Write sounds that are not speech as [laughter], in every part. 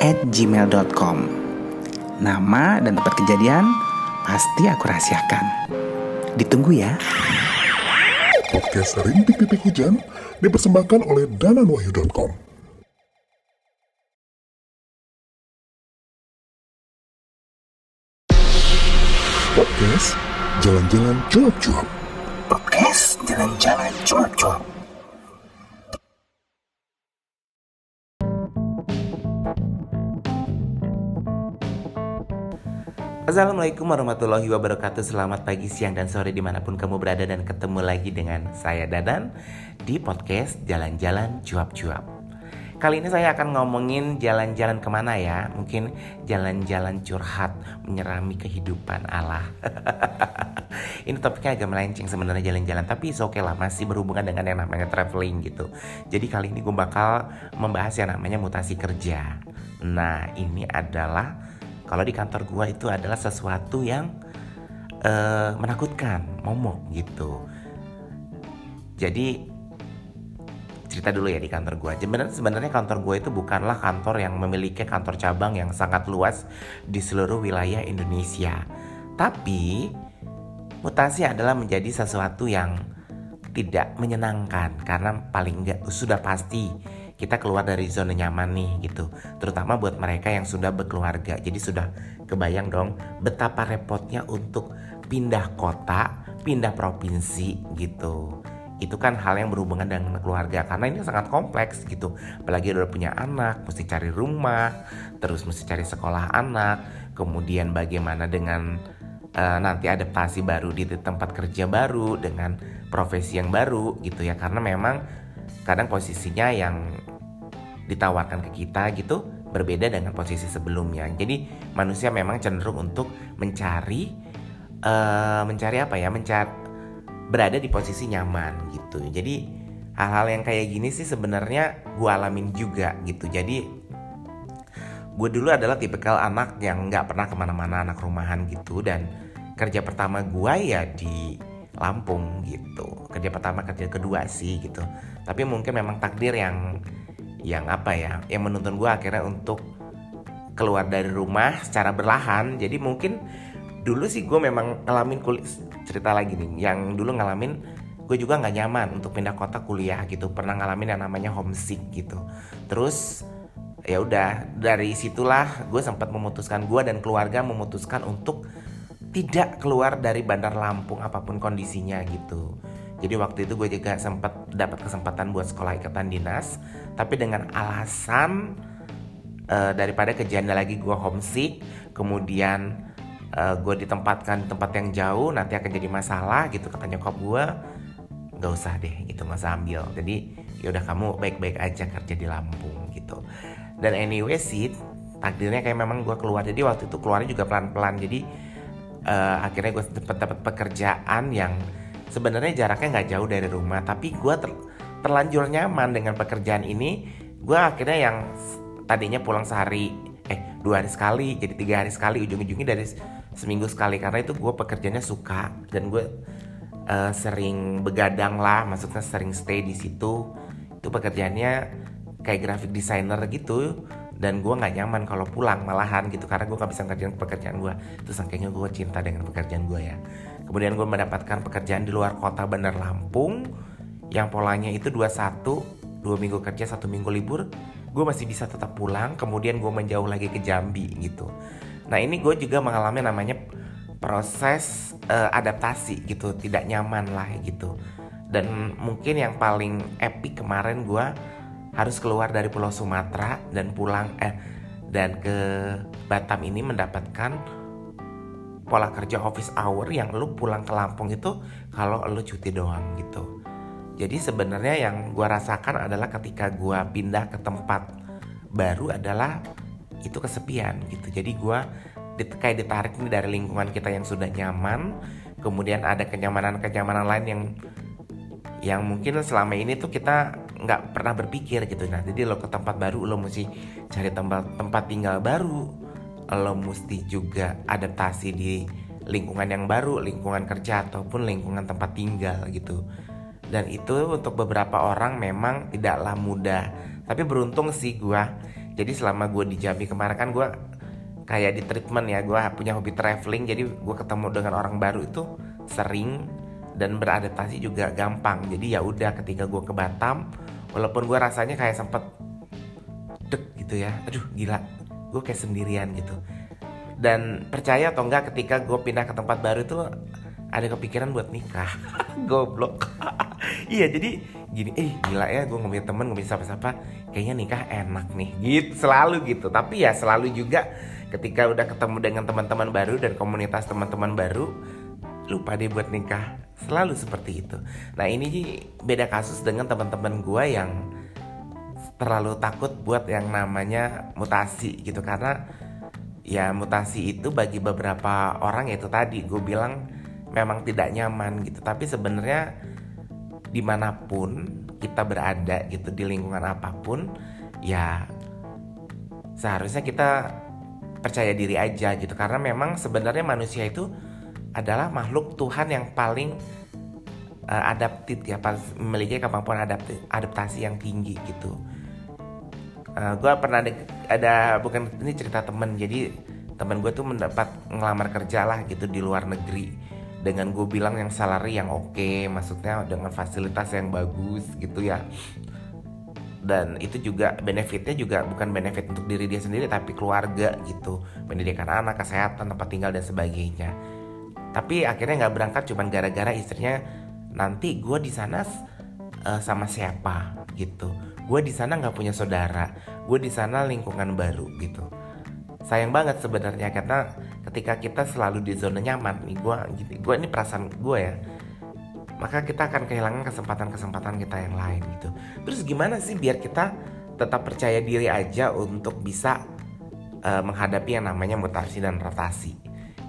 at gmail.com. Nama dan tempat kejadian pasti aku rahasiakan. Ditunggu ya. Podcast Rintik Titik Hujan dipersembahkan oleh dananwahyu.com. Podcast Jalan-Jalan Cuap-Cuap. Podcast jalan-jalan cuap-cuap. Assalamualaikum warahmatullahi wabarakatuh. Selamat pagi, siang, dan sore di mana pun kamu berada Dan ketemu lagi dengan saya Dadan Di podcast Jalan-Jalan Cuap-Cuap. Kali ini saya akan ngomongin jalan-jalan ke mana ya? Mungkin jalan-jalan curhat Menyerami kehidupan Allah. [laughs] Ini topiknya agak melenceng sebenarnya jalan-jalan Tapi oke okay lah masih berhubungan dengan yang namanya traveling gitu. Jadi kali ini gue bakal membahas yang namanya mutasi kerja. Nah ini adalah kalau di kantor gua itu adalah sesuatu yang uh, menakutkan, momok gitu. Jadi cerita dulu ya di kantor gua. Sebenarnya sebenarnya kantor gua itu bukanlah kantor yang memiliki kantor cabang yang sangat luas di seluruh wilayah Indonesia. Tapi mutasi adalah menjadi sesuatu yang tidak menyenangkan karena paling enggak sudah pasti kita keluar dari zona nyaman nih gitu. Terutama buat mereka yang sudah berkeluarga. Jadi sudah kebayang dong betapa repotnya untuk pindah kota pindah provinsi gitu. Itu kan hal yang berhubungan dengan keluarga karena ini sangat kompleks gitu. Apalagi udah punya anak mesti cari rumah terus mesti cari sekolah anak. Kemudian bagaimana dengan uh, nanti adaptasi baru di tempat kerja baru dengan profesi yang baru gitu ya. Karena memang kadang posisinya yang ditawarkan ke kita gitu berbeda dengan posisi sebelumnya. Jadi manusia memang cenderung untuk mencari uh, mencari apa ya? Mencari berada di posisi nyaman gitu. Jadi hal-hal yang kayak gini sih sebenarnya gue alamin juga gitu. Jadi gue dulu adalah tipikal anak yang nggak pernah ke mana-mana anak rumahan gitu dan kerja pertama gue ya di Lampung gitu. Kerja pertama kerja kedua sih gitu. Tapi mungkin memang takdir yang yang apa ya yang menuntun gue akhirnya untuk keluar dari rumah secara berlahan jadi mungkin dulu sih gue memang ngalamin kulit cerita lagi nih yang dulu ngalamin gue juga nggak nyaman untuk pindah kota kuliah gitu. Pernah ngalamin yang namanya homesick gitu. Terus ya udah dari situlah gue sempat memutuskan gue dan keluarga memutuskan untuk tidak keluar dari Bandar Lampung apa pun kondisinya gitu. Jadi waktu itu gue juga sempat dapat kesempatan buat sekolah ikatan dinas, tapi dengan alasan uh, daripada kejadian lagi gue homesick, kemudian uh, gue ditempatkan di tempat yang jauh, nanti akan jadi masalah gitu kata nyokap gue, nggak usah deh itu nggak usah ambil. Jadi yaudah kamu baik-baik aja kerja di Lampung gitu. Dan anyway sih takdirnya kayak memang gue keluar, jadi waktu itu keluarnya juga pelan-pelan, jadi uh, akhirnya gue dapat dapat pekerjaan yang sebenarnya jaraknya nggak jauh dari rumah tapi gue ter, terlanjur nyaman dengan pekerjaan ini. Gue akhirnya yang tadinya pulang sehari eh dua hari sekali jadi tiga hari sekali ujung-ujungnya dari seminggu sekali karena itu gue pekerjaannya suka dan gue uh, sering begadang lah maksudnya sering stay di situ. Itu pekerjaannya kayak graphic designer gitu dan gue nggak nyaman kalau pulang malahan gitu karena gue nggak bisa ngerjain pekerjaan gue terus akhirnya gue cinta dengan pekerjaan gue ya. Kemudian gue mendapatkan pekerjaan di luar kota Bandar Lampung yang polanya itu dua satu dua minggu kerja satu minggu libur. Gue masih bisa tetap pulang kemudian gue menjauh lagi ke Jambi gitu. Nah ini gue juga mengalami namanya proses uh, adaptasi gitu. Tidak nyaman lah gitu. Dan mungkin yang paling epic kemarin gue harus keluar dari Pulau Sumatera dan pulang eh dan ke Batam ini mendapatkan pola kerja office hour yang lu pulang ke Lampung itu kalau lu cuti doang gitu. Jadi sebenarnya yang gua rasakan adalah ketika gua pindah ke tempat baru adalah itu kesepian gitu jadi gue kayak ditarik nih dari lingkungan kita yang sudah nyaman kemudian ada kenyamanan-kenyamanan lain yang yang mungkin selama ini tuh kita nggak pernah berpikir gitu. Nah jadi lo ke tempat baru lo mesti cari tempat tempat tinggal baru. Lo mesti juga adaptasi di lingkungan yang baru lingkungan kerja ataupun lingkungan tempat tinggal gitu. Dan itu untuk beberapa orang memang tidaklah mudah. Tapi beruntung sih gue jadi selama gue di Jambi kemarin kan gue kayak di treatment ya gue punya hobi traveling. Jadi gue ketemu dengan orang baru itu sering dan beradaptasi juga gampang. Jadi ya udah ketika gue ke Batam walaupun gue rasanya kayak sempet dek gitu ya. Aduh gila gue kayak sendirian gitu. Dan percaya atau enggak ketika gue pindah ke tempat baru itu ada kepikiran buat nikah. [laughs] Goblok. [laughs] Iya jadi gini eh gila ya gue ngomongin temen ngomongin siapa-siapa. Kayaknya nikah enak nih. Gitu selalu gitu. Tapi ya selalu juga ketika udah ketemu dengan teman-teman baru dan komunitas teman-teman baru lupa deh buat nikah selalu seperti itu. Nah ini beda kasus dengan teman-teman gue yang terlalu takut buat yang namanya mutasi gitu. Karena ya mutasi itu bagi beberapa orang itu tadi gue bilang memang tidak nyaman gitu. Tapi sebenarnya di mana pun kita berada gitu di lingkungan apa pun ya seharusnya kita percaya diri aja gitu. Karena memang sebenarnya manusia itu adalah makhluk Tuhan yang paling uh, adaptif ya memiliki kemampuan adaptasi yang tinggi gitu. Uh, eh, gue pernah ada, ada bukan ini cerita temen jadi temen gue tuh mendapat ngelamar kerja lah gitu di luar negeri. Dengan gue bilang yang salary yang oke okay, maksudnya dengan fasilitas yang bagus gitu ya. Dan itu juga benefitnya juga bukan benefit untuk diri dia sendiri tapi keluarga gitu. Pendidikan anak kesehatan tempat tinggal dan sebagainya tapi akhirnya nggak berangkat cuman gara-gara istrinya nanti gue di sana uh, sama siapa? gitu. Gue di sana nggak punya saudara. Gue di sana lingkungan baru. gitu. Sayang banget sebenarnya karena ketika kita selalu di zona nyaman nih gue gitu gue ini perasaan gue ya maka kita akan kehilangan kesempatan-kesempatan kita yang lain gitu. Terus gimana sih biar kita tetap percaya diri aja untuk bisa uh, menghadapi yang namanya mutasi dan rotasi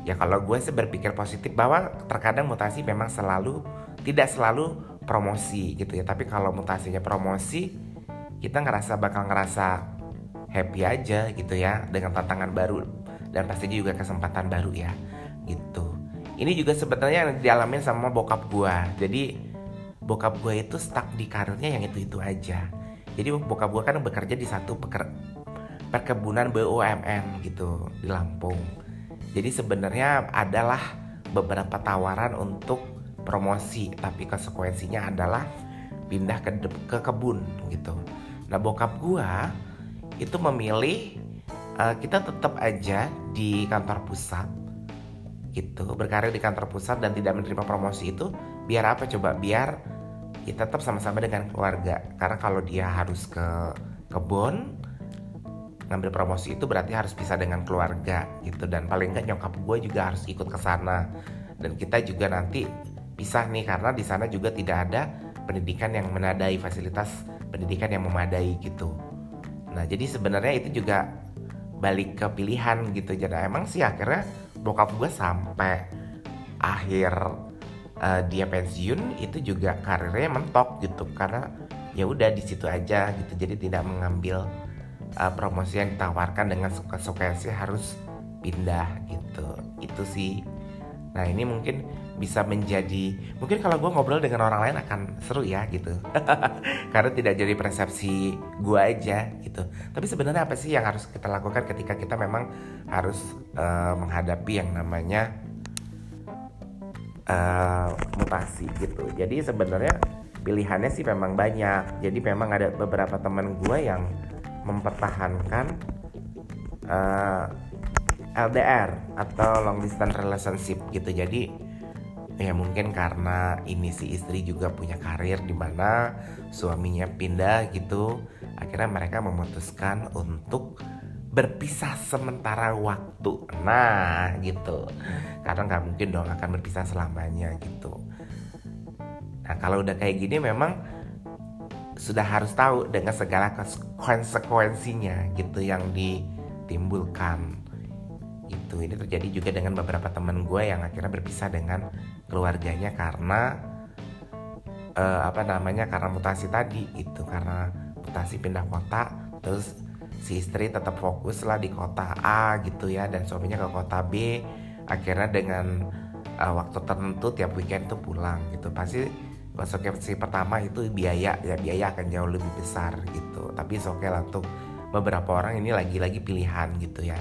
ya kalau gue sih berpikir positif bahwa terkadang mutasi memang selalu tidak selalu promosi gitu ya. Tapi kalau mutasinya promosi kita ngerasa bakal ngerasa happy aja gitu ya dengan tantangan baru dan pastinya juga kesempatan baru ya gitu. Ini juga sebenarnya yang dialamin sama bokap gua. Jadi bokap gua itu stuck di karirnya yang itu itu aja. Jadi bokap gua kan bekerja di satu peker, perkebunan BUMN gitu di Lampung jadi sebenarnya adalah beberapa tawaran untuk promosi tapi konsekuensinya adalah pindah ke ke kebun gitu. Nah bokap gua itu memilih uh, kita tetap aja di kantor pusat gitu. Berkarir di kantor pusat dan tidak menerima promosi itu biar apa coba? Biar kita tetap sama-sama dengan keluarga. Karena kalau dia harus ke kebun ngambil promosi itu berarti harus bisa dengan keluarga gitu. Dan paling nggak nyokap gue juga harus ikut ke sana. Dan kita juga nanti pisah nih karena di sana juga tidak ada pendidikan yang menadai fasilitas pendidikan yang memadai gitu. Nah jadi sebenarnya itu juga balik ke pilihan gitu. Jadi emang sih akhirnya bokap gue sampai akhir uh, dia pensiun itu juga karirnya mentok gitu. Karena ya udah di situ aja gitu. Jadi tidak mengambil uh, promosi yang ditawarkan dengan suka-suka sih harus pindah gitu. Itu sih. Nah ini mungkin bisa menjadi mungkin kalau gue ngobrol dengan orang lain akan seru ya gitu. [laughs] Karena tidak jadi persepsi gue aja gitu. Tapi sebenarnya apa sih yang harus kita lakukan ketika kita memang harus uh, menghadapi yang namanya uh, mutasi gitu. Jadi sebenarnya pilihannya sih memang banyak. Jadi memang ada beberapa teman gue yang mempertahankan uh, eh, LDR atau long distance relationship gitu. Jadi ya mungkin karena ini si istri juga punya karir di mana suaminya pindah gitu akhirnya mereka memutuskan untuk berpisah sementara waktu. Nah gitu. Karena nggak mungkin dong akan berpisah selamanya gitu. Nah kalau udah kayak gini memang sudah harus tahu dengan segala konsekuensinya gitu yang di timbulkan itu ini terjadi juga dengan beberapa teman gue yang akhirnya berpisah dengan keluarganya karena uh, apa namanya karena mutasi tadi itu karena mutasi pindah kota terus si istri tetap fokus lah di kota A gitu ya dan suaminya ke kota B. Akhirnya dengan uh, waktu tertentu tiap weekend tuh pulang gitu. Pasti konsekuensi pertama itu biaya ya biaya akan jauh lebih besar gitu. Tapi oke okay lah untuk beberapa orang ini lagi-lagi pilihan gitu ya.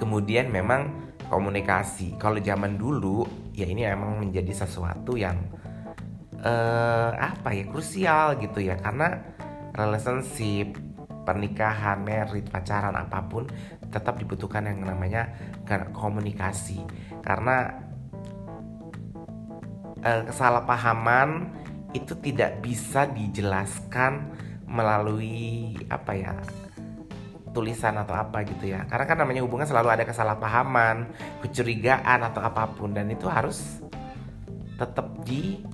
Kemudian memang komunikasi. Kalau zaman dulu ya ini emang menjadi sesuatu yang uh, apa ya krusial gitu ya. Karena relationship pernikahan, merit, pacaran apa pun tetap dibutuhkan yang namanya komunikasi. Karena uh, kesalahpahaman itu tidak bisa dijelaskan melalui apa ya tulisan atau apa gitu ya. Karena kan namanya hubungan selalu ada kesalahpahaman kecurigaan atau apa pun. Dan itu harus tetap di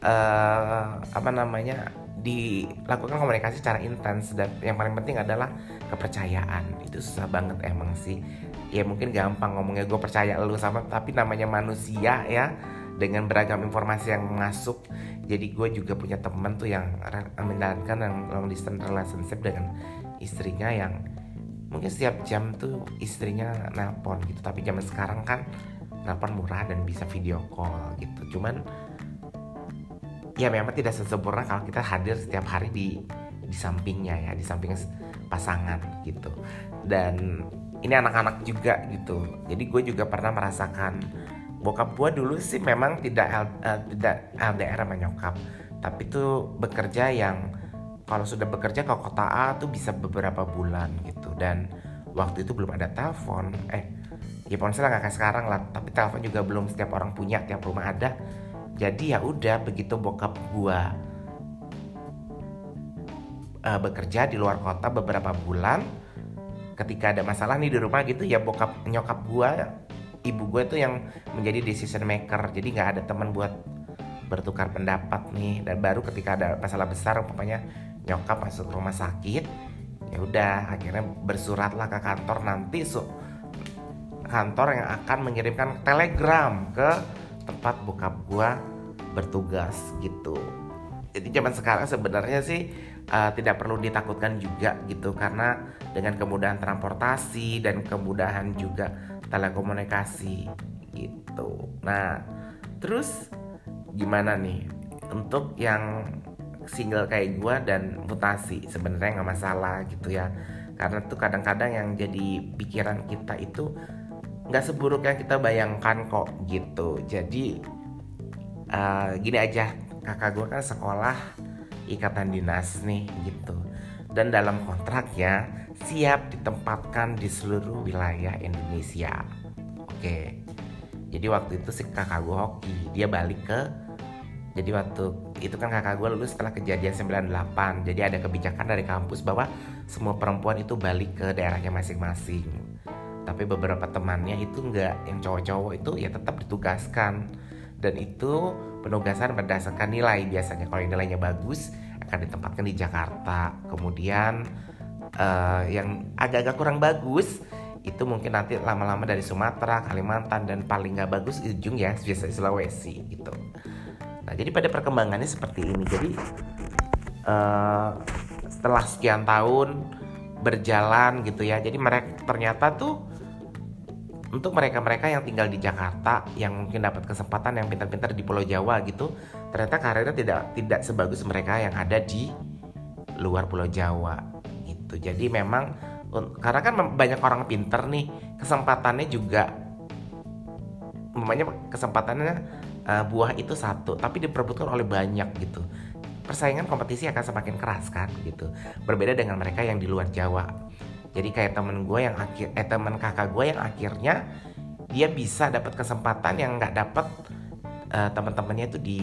uh, apa namanya dilakukan komunikasi secara intens. Dan yang paling penting adalah kepercayaan. Itu susah banget emang sih. Ya mungkin gampang ngomongnya gue percaya lu sama tapi namanya manusia ya dengan beragam informasi yang masuk jadi gue juga punya temen tuh yang menjalankan yang long distance relationship dengan istrinya yang mungkin setiap jam tuh istrinya nelpon gitu. Tapi zaman sekarang kan nelpon murah dan bisa video call gitu. Cuman ya memang tidak sesempurna kalau kita hadir setiap hari di di sampingnya ya di samping pasangan gitu. Dan ini anak-anak juga gitu. Jadi gue juga pernah merasakan bokap gue dulu sih memang tidak L, uh, tidak LDR sama nyokap. Tapi tuh bekerja yang kalau sudah bekerja ke kota A tuh bisa beberapa bulan gitu. Dan waktu itu belum ada telepon. Eh ya ponsel nggak kayak sekarang lah. Tapi telepon juga belum setiap orang punya tiap rumah ada. Jadi ya udah begitu bokap gua uh, bekerja di luar kota beberapa bulan ketika ada masalah nih di rumah gitu ya bokap nyokap gua ibu gue tuh yang menjadi decision maker. Jadi nggak ada teman buat bertukar pendapat nih. Dan baru ketika ada masalah besar umpamanya nyokap masuk rumah sakit ya udah akhirnya bersuratlah ke kantor. Nanti so kantor yang akan mengirimkan telegram ke tempat bokap gua bertugas gitu. Jadi zaman sekarang sebenarnya sih uh, tidak perlu ditakutkan juga gitu. Karena dengan kemudahan transportasi dan kemudahan juga telekomunikasi gitu. Nah terus gimana nih? Untuk yang single kayak gua dan mutasi sebenarnya nggak masalah gitu ya. Karena tuh kadang-kadang yang jadi pikiran kita itu nggak seburuk yang kita bayangkan kok gitu. Jadi uh, gini aja. Kakak gue kan sekolah ikatan dinas nih gitu dan dalam kontraknya siap ditempatkan di seluruh wilayah Indonesia. Oke. Jadi waktu itu si kakak gue hoki. Dia balik ke jadi waktu itu kan kakak gue lulus setelah kejadian 98 jadi ada kebijakan dari kampus bahwa semua perempuan itu balik ke daerahnya masing-masing. Tapi beberapa temannya itu enggak yang cowok-cowok itu ya tetap ditugaskan. Dan itu penugasan berdasarkan nilai. Biasanya kalau nilainya bagus akan ditempatkan di Jakarta kemudian uh, yang agak-agak kurang bagus itu mungkin nanti lama-lama dari Sumatera, Kalimantan dan paling nggak bagus ujung ya biasa Sulawesi gitu. Nah jadi pada perkembangannya seperti ini. Jadi uh, setelah sekian tahun berjalan gitu ya, jadi mereka ternyata tuh untuk mereka-mereka yang tinggal di Jakarta yang mungkin dapat kesempatan yang pintar-pintar di Pulau Jawa gitu ternyata karirnya tidak tidak sebagus mereka yang ada di luar Pulau Jawa gitu. Jadi memang karena kan banyak orang pinter nih kesempatannya juga namanya kesempatannya uh, buah itu satu tapi diperebutkan oleh banyak gitu. Persaingan kompetisi akan semakin keras kan gitu. Berbeda dengan mereka yang di luar Jawa jadi kayak temen gue yang akhir eh temen kakak gue yang akhirnya dia bisa dapat kesempatan yang nggak dapat uh, teman-temannya itu di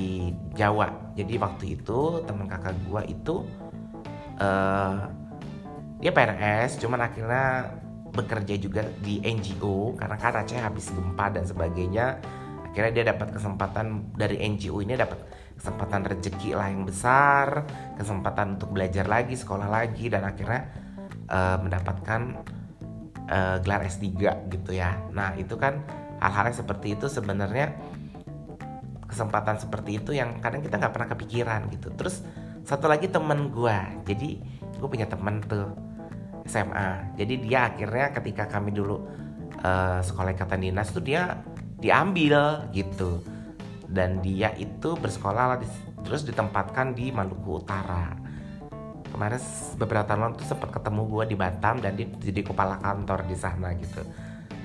Jawa. Jadi waktu itu teman kakak gue itu uh, dia PNS cuman akhirnya bekerja juga di NGO karena kan Aceh habis gempa dan sebagainya. Akhirnya dia dapat kesempatan dari NGO ini dapat kesempatan rezeki lah yang besar kesempatan untuk belajar lagi sekolah lagi dan akhirnya uh, mendapatkan uh, gelar S3 gitu ya. Nah itu kan hal-hal seperti itu sebenarnya kesempatan seperti itu yang kadang kita nggak pernah kepikiran gitu. Terus satu lagi temen gue jadi gue punya temen tuh SMA jadi dia akhirnya ketika kami dulu uh, sekolah ikatan dinas tuh dia diambil gitu. Dan dia itu bersekolah terus ditempatkan di Maluku Utara kemarin beberapa tahun lalu tuh sempat ketemu gue di Batam dan dia jadi kepala kantor di sana gitu.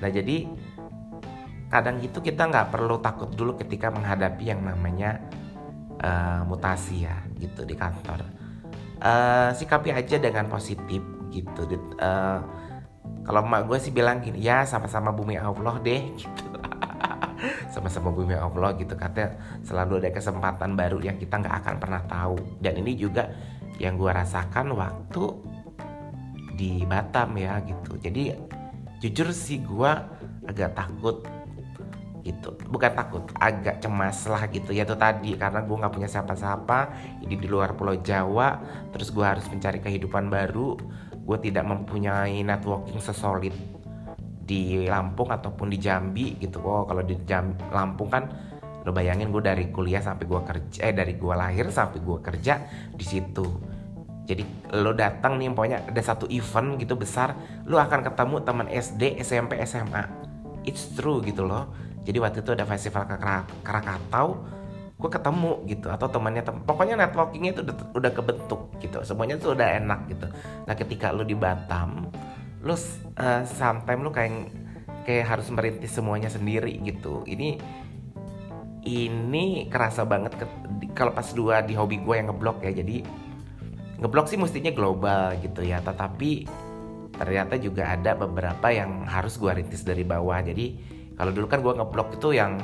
Nah jadi kadang itu kita nggak perlu takut dulu ketika menghadapi yang namanya uh, mutasi ya gitu di kantor. Uh, sikapi aja dengan positif gitu uh, kalau emak gue sih bilang gini ya sama-sama bumi Allah deh [laughs] gitu. Sama-sama bumi Allah gitu katanya selalu ada kesempatan baru yang kita nggak akan pernah tahu. Dan ini juga yang gue rasakan waktu di Batam ya gitu. Jadi jujur sih gue agak takut gitu. Bukan takut agak cemas lah gitu. Ya itu tadi karena gue nggak punya siapa-siapa. Ini di luar pulau Jawa terus gue harus mencari kehidupan baru. Gue tidak mempunyai networking sesolid di Lampung ataupun di Jambi gitu. Oh kalau di Jam Lampung kan lo bayangin gue dari kuliah sampai gue kerja eh dari gue lahir sampai gue kerja di situ. Jadi lo datang nih pokoknya ada satu event gitu besar lo akan ketemu teman SD SMP SMA it's true gitu loh. Jadi waktu itu ada festival Krakatau gue ketemu gitu atau temannya tem pokoknya networkingnya itu udah, udah kebentuk gitu. Semuanya tuh udah enak gitu. Nah ketika lu di Batam lu uh, sometimes lu kayak kayak harus merintis semuanya sendiri gitu. Ini ini kerasa banget ke, kalau pas dua di hobi gue yang ngeblok ya jadi ngeblok sih mestinya global gitu ya tetapi ternyata juga ada beberapa yang harus gue rintis dari bawah. Jadi kalau dulu kan gue ngeblok itu yang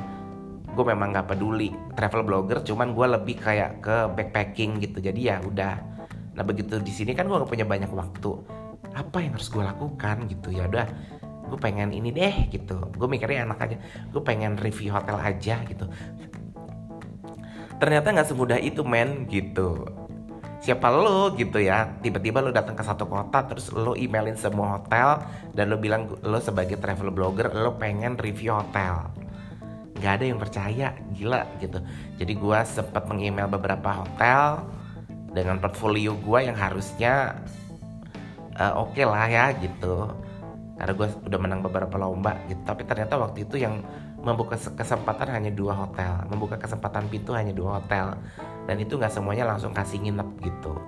gue memang nggak peduli travel blogger cuman gue lebih kayak ke backpacking gitu. Jadi ya udah. Nah begitu di sini kan gue gak punya banyak waktu. Apa yang harus gue lakukan gitu ya? Udah gue pengen ini deh gitu. Gue mikirnya enak aja. Gue pengen review hotel aja gitu. Ternyata nggak semudah itu men gitu. Siapa lo gitu ya. Tiba-tiba lo datang ke satu kota terus lo emailin semua hotel dan lo bilang lo sebagai travel blogger lo pengen review hotel. Nggak ada yang percaya. Gila gitu. Jadi gue sempat mengemail beberapa hotel dengan portfolio gue yang harusnya uh, oke okay lah ya gitu karena gue udah menang beberapa lomba gitu. Tapi ternyata waktu itu yang membuka kesempatan hanya dua hotel. Membuka kesempatan pintu hanya dua hotel. Dan itu nggak semuanya langsung kasih nginep gitu.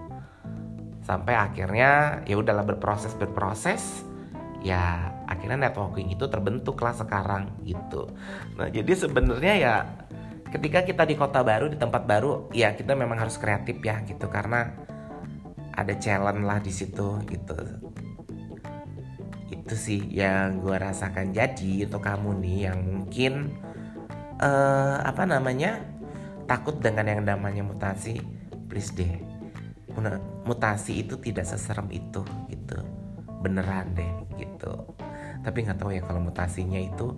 Sampai akhirnya ya udahlah berproses berproses. Ya akhirnya networking itu terbentuk lah sekarang gitu. Nah jadi sebenarnya ya ketika kita di kota baru di tempat baru ya kita memang harus kreatif ya gitu. Karena ada challenge lah di situ gitu itu sih yang gue rasakan. Jadi untuk kamu nih yang mungkin uh, apa namanya takut dengan yang namanya mutasi please deh. Mutasi itu tidak seserem itu gitu. Beneran deh gitu. Tapi nggak tahu ya kalau mutasinya itu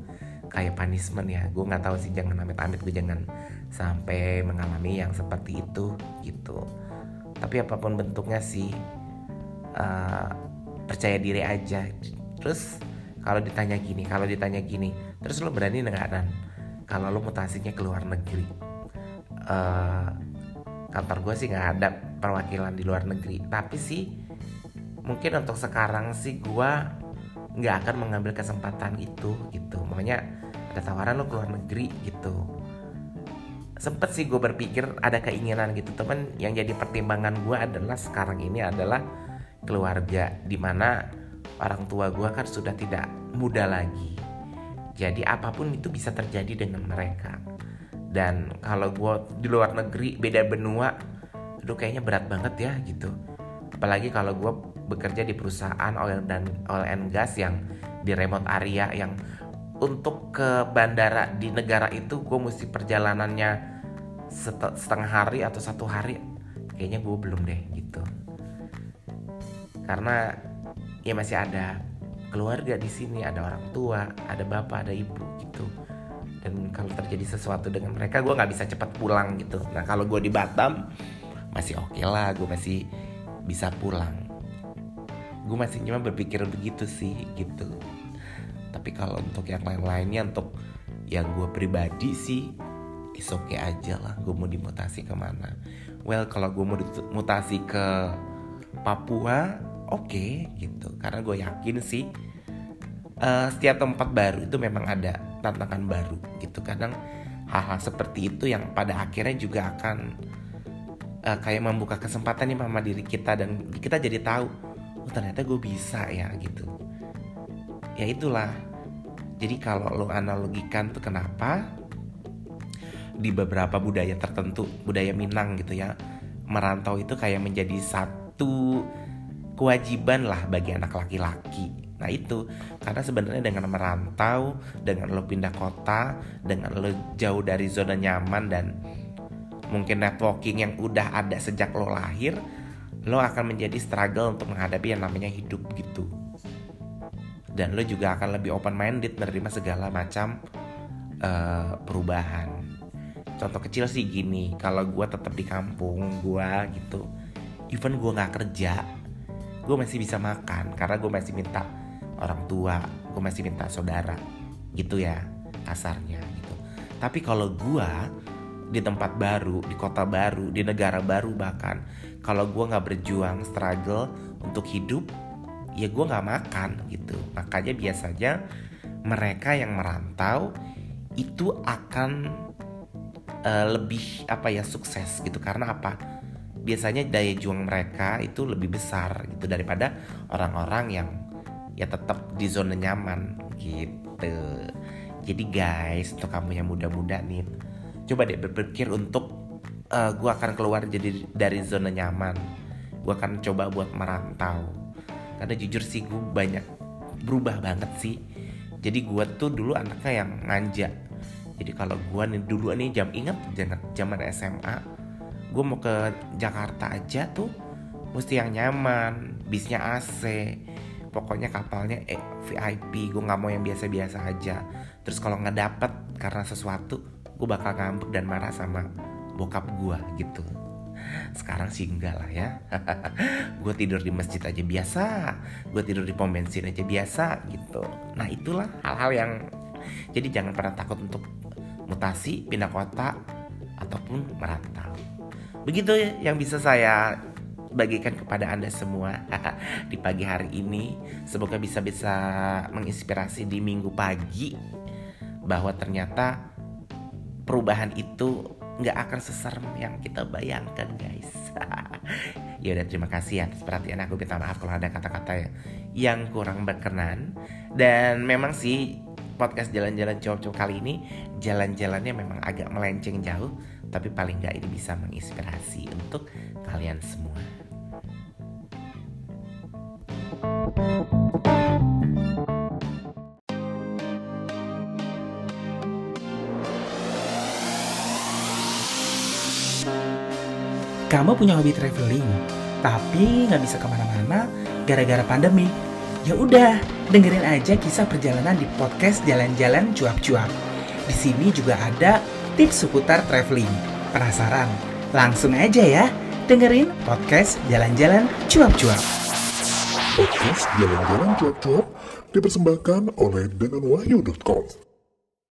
kayak punishment ya. Gue nggak tahu sih jangan amit-amit. Gue jangan sampai mengalami yang seperti itu gitu. Tapi apa pun bentuknya sih uh, percaya diri aja terus kalau ditanya gini kalau ditanya gini terus lo berani nggak dan kalau lo mutasinya ke luar negeri. Uh, kantor gue sih nggak ada perwakilan di luar negeri. Tapi sih mungkin untuk sekarang sih gue nggak akan mengambil kesempatan itu gitu. Makanya ada tawaran lo keluar negeri gitu. Sempet sih gue berpikir ada keinginan gitu. Temen yang jadi pertimbangan gue adalah sekarang ini adalah keluarga. Di mana orang tua gue kan sudah tidak muda lagi. Jadi apa pun itu bisa terjadi dengan mereka. Dan kalau gue di luar negeri beda benua itu kayaknya berat banget ya gitu. Apalagi kalau gue bekerja di perusahaan oil dan oil and gas yang di remote area yang untuk ke bandara di negara itu gue mesti perjalanannya setengah hari atau satu hari kayaknya gue belum deh gitu. Karena ya masih ada keluarga di sini ada orang tua ada bapak ada ibu gitu. Dan kalau terjadi sesuatu dengan mereka gue nggak bisa cepat pulang gitu. Nah kalau gue di Batam masih oke okay lah gue masih bisa pulang. Gue masih cuma berpikir begitu sih gitu. Tapi kalau untuk yang lain-lainnya untuk yang gue pribadi sih is okay aja lah gue mau dimutasi ke mana. Well kalau gue mau dimutasi ke Papua oke okay, gitu. Karena gue yakin sih uh, setiap tempat baru itu memang ada tantangan baru gitu. Kadang hal-hal seperti itu yang pada akhirnya juga akan uh, kayak membuka kesempatan nih sama diri kita dan kita jadi tahu oh ternyata gue bisa ya gitu. Ya itulah. Jadi kalau lo analogikan tuh kenapa di beberapa budaya tertentu budaya Minang gitu ya merantau itu kayak menjadi satu kewajiban lah bagi anak laki-laki Nah itu karena sebenarnya dengan merantau, dengan lo pindah kota, dengan lo jauh dari zona nyaman dan mungkin networking yang udah ada sejak lo lahir, lo akan menjadi struggle untuk menghadapi yang namanya hidup gitu. Dan lo juga akan lebih open minded menerima segala macam uh, perubahan. Contoh kecil sih gini, kalau gue tetap di kampung gue gitu, even gue nggak kerja, gue masih bisa makan karena gue masih minta orang tua gue masih minta saudara gitu ya kasarnya gitu. Tapi kalau gue di tempat baru di kota baru di negara baru bahkan kalau gue nggak berjuang struggle untuk hidup ya gue nggak makan gitu. Makanya biasanya mereka yang merantau itu akan uh, lebih apa ya sukses gitu. Karena apa biasanya daya juang mereka itu lebih besar gitu daripada orang-orang yang ya tetap di zona nyaman gitu. Jadi guys untuk kamu yang muda-muda nih coba deh berpikir untuk uh, eh, gue akan keluar jadi dari zona nyaman. Gue akan coba buat merantau. Karena jujur sih gue banyak berubah banget sih. Jadi gue tuh dulu anaknya yang nganja. Jadi kalau gue nih dulu nih jam ingat zaman SMA gue mau ke Jakarta aja tuh mesti yang nyaman bisnya AC pokoknya kapalnya eh, VIP gue nggak mau yang biasa-biasa aja. Terus kalau nggak dapet karena sesuatu gue bakal ngambek dan marah sama bokap gue gitu. Sekarang sih enggak lah ya. [laughs] Gue tidur di masjid aja biasa gue tidur di pom bensin aja biasa gitu. Nah itulah hal-hal yang jadi jangan pernah takut untuk mutasi pindah kota ataupun merantau begitu ya yang bisa saya bagikan kepada Anda semua [laughs] di pagi hari ini. Semoga bisa-bisa menginspirasi di minggu pagi bahwa ternyata perubahan itu nggak akan seserem yang kita bayangkan guys. [laughs] Ya udah terima kasih atas perhatian aku. Minta maaf kalau ada kata-kata yang kurang berkenan. Dan memang sih podcast jalan-jalan cowok-cowok kali ini jalan-jalannya memang agak melenceng jauh tapi paling nggak ini bisa menginspirasi untuk kalian semua Kamu punya hobi traveling, tapi nggak bisa ke mana-mana gara-gara pandemi. Ya udah, dengerin aja kisah perjalanan di podcast Jalan-Jalan Cuap-Cuap. Di sini juga ada tips seputar traveling. Penasaran? Langsung aja ya, dengerin podcast Jalan-Jalan Cuap-Cuap. Podcast Jalan-Jalan Cuap-Cuap dipersembahkan oleh denganwahyu.com.